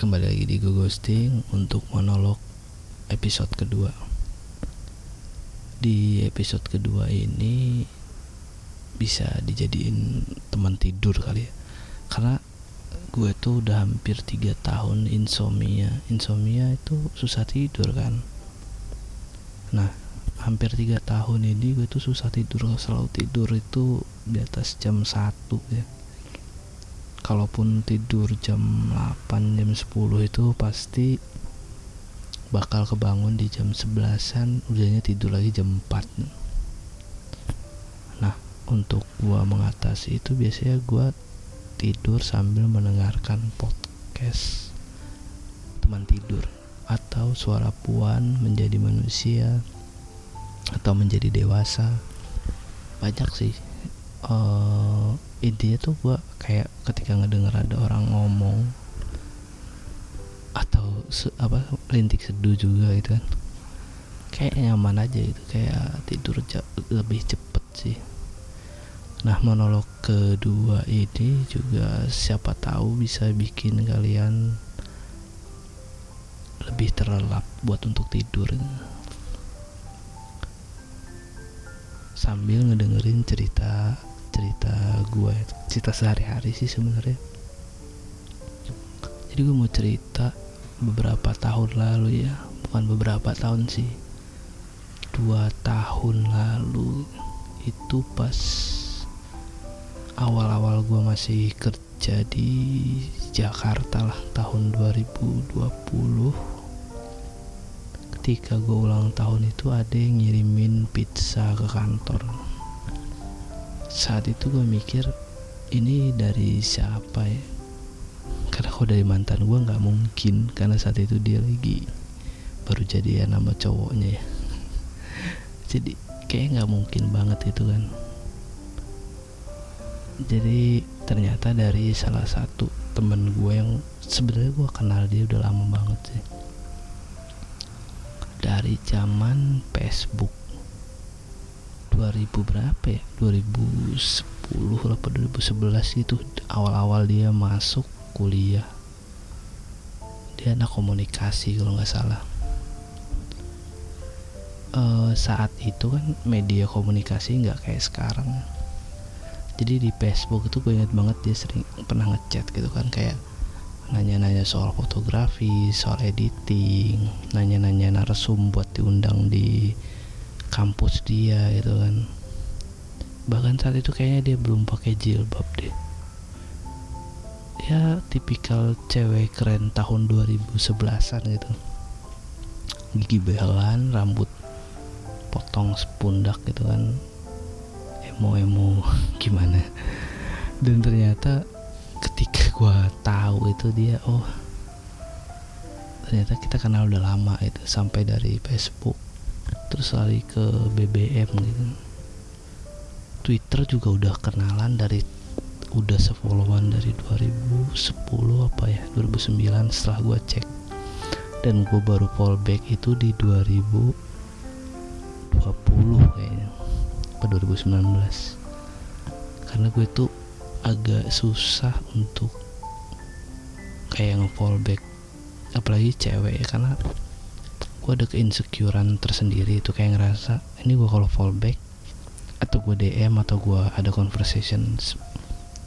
Kembali lagi di Go Ghosting untuk monolog episode kedua. Di episode kedua ini bisa dijadiin teman tidur kali ya. Karena gue tuh udah hampir 3 tahun insomnia. Insomnia itu susah tidur kan. Nah hampir 3 tahun ini gue tuh susah tidur. Selalu tidur itu di atas jam 1 ya kalaupun tidur jam 8 jam 10 itu pasti bakal kebangun di jam 11an udahnya tidur lagi jam 4 nah untuk gua mengatasi itu biasanya gua tidur sambil mendengarkan podcast teman tidur atau suara puan menjadi manusia atau menjadi dewasa. Banyak sih uh, intinya tuh gue kayak ketika ngedenger ada orang ngomong atau se apa rintik seduh juga gitu kan. Kayak nyaman aja gitu kayak tidur lebih cepet sih. Nah monolog kedua ini juga siapa tahu bisa bikin kalian lebih terlelap buat untuk tidur. Sambil ngedengerin cerita cerita gue cerita sehari-hari sih sebenarnya. Jadi gue mau cerita beberapa tahun lalu ya. Bukan beberapa tahun sih. Dua tahun lalu itu pas awal-awal gue masih kerja di Jakarta lah tahun 2020 ketika gue ulang tahun itu ada yang ngirimin pizza ke kantor saat itu gue mikir ini dari siapa ya? Karena kalau dari mantan gue nggak mungkin karena saat itu dia lagi baru jadi ya nama cowoknya ya. Jadi kayak nggak mungkin banget itu kan. Jadi ternyata dari salah satu temen gue yang sebenarnya gue kenal dia udah lama banget sih. Dari zaman Facebook 2000 berapa ya? 2010 apa 2011 gitu awal-awal dia masuk kuliah. Dia anak komunikasi kalau nggak salah. Uh, saat itu kan media komunikasi nggak kayak sekarang. Jadi di Facebook itu gue inget banget dia sering pernah ngechat gitu kan kayak nanya-nanya soal fotografi, soal editing, nanya-nanya narsum buat diundang di kampus dia gitu kan. Bahkan saat itu kayaknya dia belum pakai jilbab deh. Ya tipikal cewek keren tahun 2011an gitu. Gigi belan rambut potong sepundak gitu kan. Emo-emo gimana? Dan ternyata ketika gua tahu itu dia oh ternyata kita kenal udah lama itu sampai dari Facebook terus lari ke BBM gitu. Twitter juga udah kenalan dari udah sefollowan dari 2010 apa ya 2009 setelah gue cek. Dan gue baru fallback itu di 2020 kayaknya apa 2019 karena gue tuh agak susah untuk kayak nge-fallback apalagi cewek ya karena gue ada keinsecurean tersendiri itu kayak ngerasa ini gue kalau fallback atau gue DM atau gue ada conversation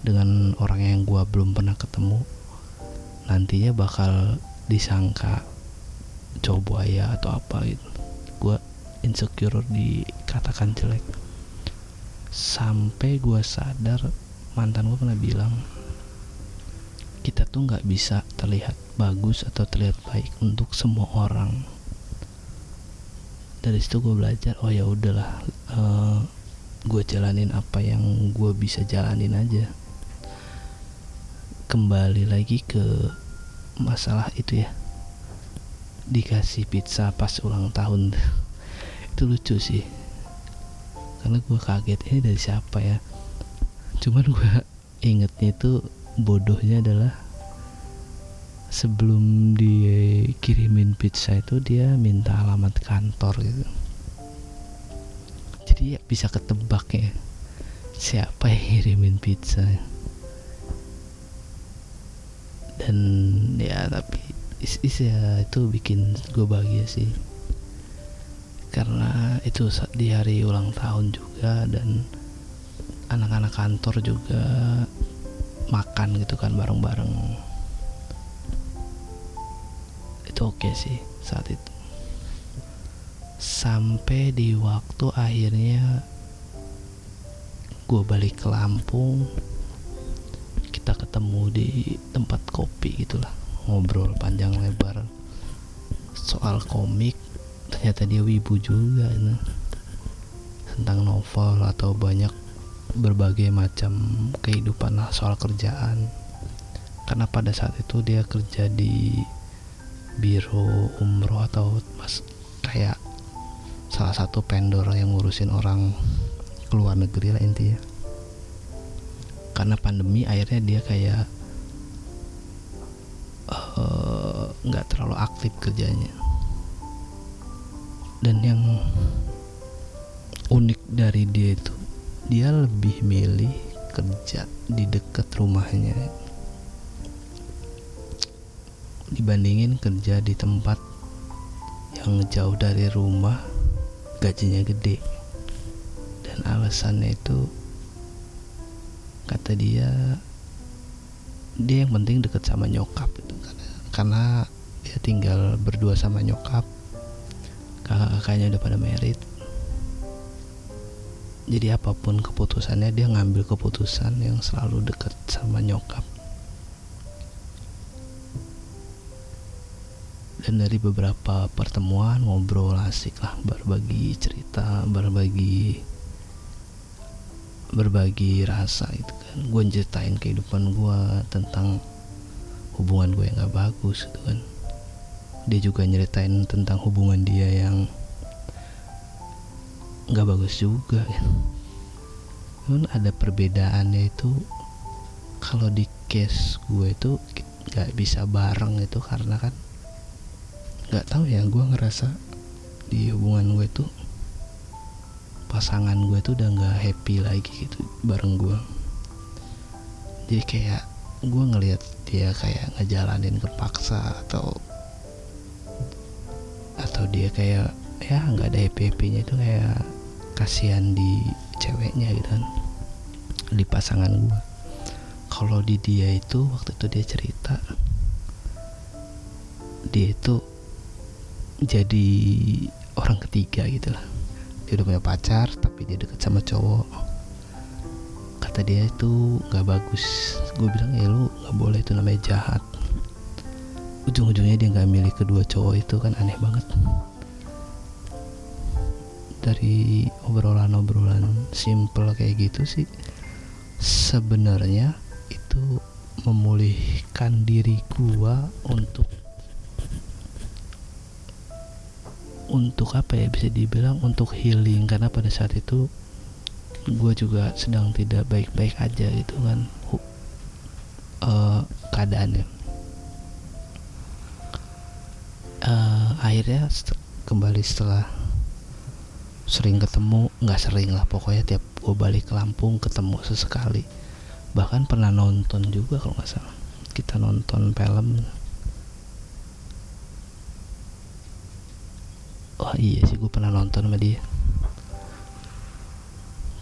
dengan orang yang gue belum pernah ketemu nantinya bakal disangka cowok buaya atau apa gitu. Gue insecure dikatakan jelek. Sampai gue sadar mantan gue pernah bilang kita tuh nggak bisa terlihat bagus atau terlihat baik untuk semua orang dari situ gue belajar oh ya udahlah uh, eh, gue jalanin apa yang gue bisa jalanin aja. Kembali lagi ke masalah itu ya. Dikasih pizza pas ulang tahun. Itu lucu sih. Karena gue kaget ini dari siapa ya? Cuman gue ingetnya itu bodohnya adalah sebelum dikirimin pizza itu dia minta alamat kantor gitu. Jadi ya bisa ketebak ya siapa yang ngirimin pizza. Dan ya tapi is, is ya itu bikin gue bahagia sih. Karena itu di hari ulang tahun juga dan anak-anak kantor juga makan gitu kan bareng-bareng oke okay sih saat itu. Sampai di waktu akhirnya gue balik ke Lampung kita ketemu di tempat kopi gitulah ngobrol panjang lebar soal komik. Ternyata dia wibu juga ini tentang novel atau banyak berbagai macam kehidupan lah soal kerjaan. Karena pada saat itu dia kerja di biro umroh atau mas kayak salah satu vendor yang ngurusin orang keluar negeri lah intinya. Karena pandemi akhirnya dia kayak eh, nggak uh, terlalu aktif kerjanya. Dan yang unik dari dia itu dia lebih milih kerja di dekat rumahnya dibandingin kerja di tempat yang jauh dari rumah gajinya gede. Dan alasannya itu kata dia dia yang penting deket sama nyokap itu. Karena karena dia tinggal berdua sama nyokap kakak-kakaknya udah pada merit. Jadi apa pun keputusannya dia ngambil keputusan yang selalu dekat sama nyokap dari beberapa pertemuan ngobrol asik lah berbagi cerita berbagi berbagi rasa itu kan. Gue ceritain kehidupan gue tentang hubungan gue yang gak bagus itu kan. Dia juga nyeritain tentang hubungan dia yang nggak bagus juga kan Cuman ada perbedaannya itu kalau di case gue itu nggak bisa bareng itu karena kan nggak tahu ya gue ngerasa di hubungan gue itu pasangan gue tuh udah nggak happy lagi gitu bareng gue jadi kayak gue ngelihat dia kayak ngejalanin kepaksa atau atau dia kayak ya nggak ada happy happynya itu kayak kasihan di ceweknya gitu kan di pasangan gue kalau di dia itu waktu itu dia cerita dia itu jadi orang ketiga gitu lah. Dia udah punya pacar tapi dia deket sama cowok. Kata dia itu nggak bagus. Gue bilang ya lu nggak boleh itu namanya jahat. Ujung-ujungnya dia nggak milih kedua cowok itu kan aneh banget. Dari obrolan-obrolan simple kayak gitu sih sebenarnya itu memulihkan diri gua untuk untuk apa ya bisa dibilang untuk healing. Karena pada saat itu gue juga sedang tidak baik-baik aja gitu kan uh, keadaannya. Uh, akhirnya st kembali setelah sering ketemu nggak sering lah pokoknya tiap gue balik ke Lampung ketemu sesekali. Bahkan pernah nonton juga kalau nggak salah. Kita nonton film oh iya sih gue pernah nonton sama dia.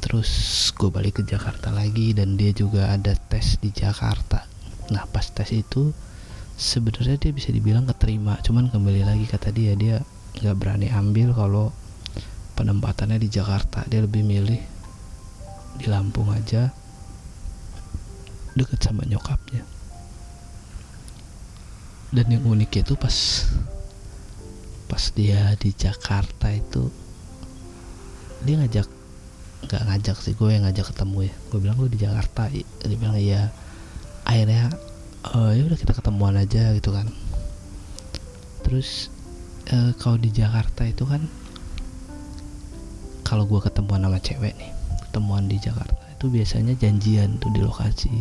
Terus gue balik ke Jakarta lagi dan dia juga ada tes di Jakarta. Nah pas tes itu sebenarnya dia bisa dibilang keterima cuman kembali lagi kata dia dia nggak berani ambil kalau penempatannya di Jakarta. Dia lebih milih di Lampung aja deket sama nyokapnya. Dan yang unik itu pas pas dia di Jakarta itu dia ngajak nggak ngajak sih gue yang ngajak ketemu ya. Gue bilang gue di Jakarta? Dia bilang iya. Akhirnya uh, ya udah kita ketemuan aja gitu kan. Terus uh, kalau di Jakarta itu kan kalau gue ketemuan sama cewek nih ketemuan di Jakarta itu biasanya janjian tuh di lokasi.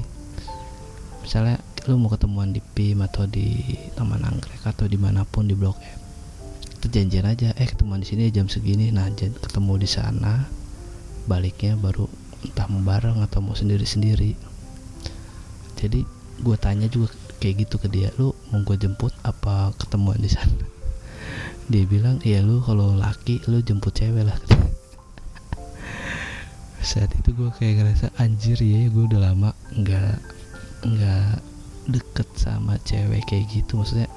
Misalnya lu mau ketemuan di PIM atau di Taman Anggrek atau di mana pun di Blok M itu janjian aja eh ketemuan di sini jam segini. Nah ketemu di sana baliknya baru entah mau bareng atau mau sendiri sendiri jadi gue tanya juga kayak gitu ke dia lu mau gue jemput apa ketemuan di sana? Dia bilang iya lu kalau laki lu jemput cewek lah. Saat itu gue kayak ngerasa anjir ya gue udah lama nggak nggak deket sama cewek kayak gitu. Maksudnya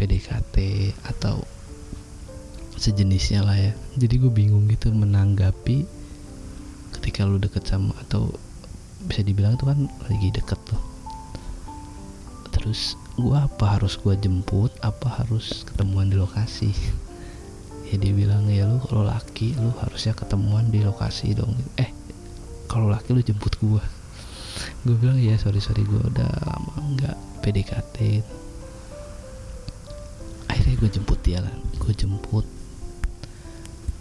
PDKT atau sejenisnya lah ya. Jadi gue bingung gitu menanggapi ketika lu deket sama atau bisa dibilang itu kan lagi deket tuh. Terus gua apa harus gua jemput? Apa harus ketemuan di lokasi? Ya dia bilang ya lu kalau laki lu harusnya ketemuan di lokasi dong. Eh kalau laki lu jemput gua. Gue bilang ya sorry sorry gue udah lama nggak PDKT akhirnya gue jemput dia lah. Gue jemput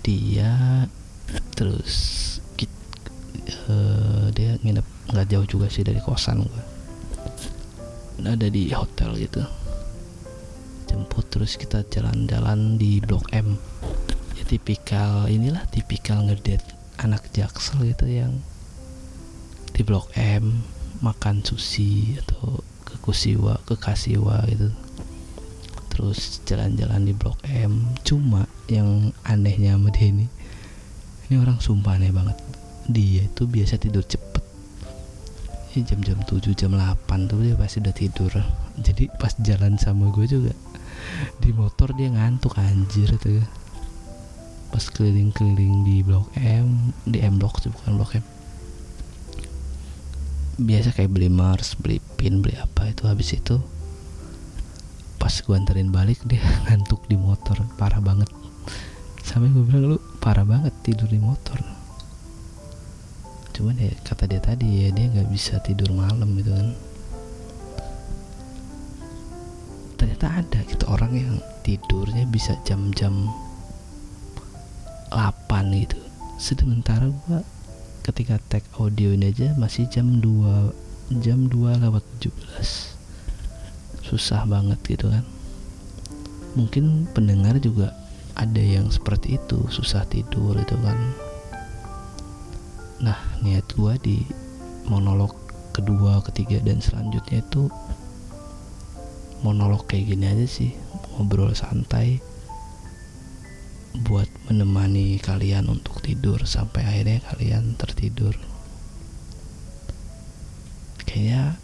dia terus uh, dia nginep nggak jauh juga sih dari kosan gue ada di hotel gitu. Jemput terus kita jalan-jalan di blok M. Ya tipikal inilah tipikal ngedet anak jaksel gitu yang di blok M makan sushi atau ke Kusiwa ke Kasiwa gitu. Terus jalan-jalan di blok M cuma yang anehnya sama dia ini. Ini orang sumpah aneh banget. Dia itu biasa tidur cepet. Ya jam-jam 7 jam 8 tuh dia pasti udah tidur. Jadi pas jalan sama gue juga di motor dia ngantuk anjir tuh. Pas keliling-keliling di blok M di M blok sih bukan blok M. Biasa kayak beli Mars beli pin beli apa itu habis itu pas gue anterin balik dia ngantuk di motor. Parah banget sampai gue bilang lu parah banget tidur di motor. Cuman ya kata dia tadi ya dia nggak bisa tidur malam gitu kan. Ternyata ada gitu orang yang tidurnya bisa jam-jam 8 gitu. Sementara gua ketika tag audio ini aja masih jam 2 jam 2 lewat 17 susah banget gitu kan. Mungkin pendengar juga ada yang seperti itu susah tidur itu kan. Nah niat gue di monolog kedua ketiga dan selanjutnya itu monolog kayak gini aja sih ngobrol santai buat menemani kalian untuk tidur sampai akhirnya kalian tertidur. Kayaknya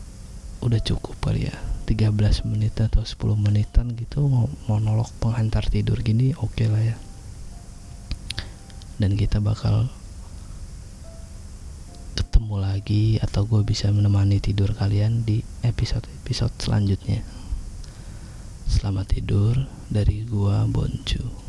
udah cukup kali ya 13 menit atau 10 menitan gitu monolog penghantar tidur gini oke okay lah ya dan kita bakal ketemu lagi atau gue bisa menemani tidur kalian di episode-episode selanjutnya. Selamat tidur dari gua Boncu.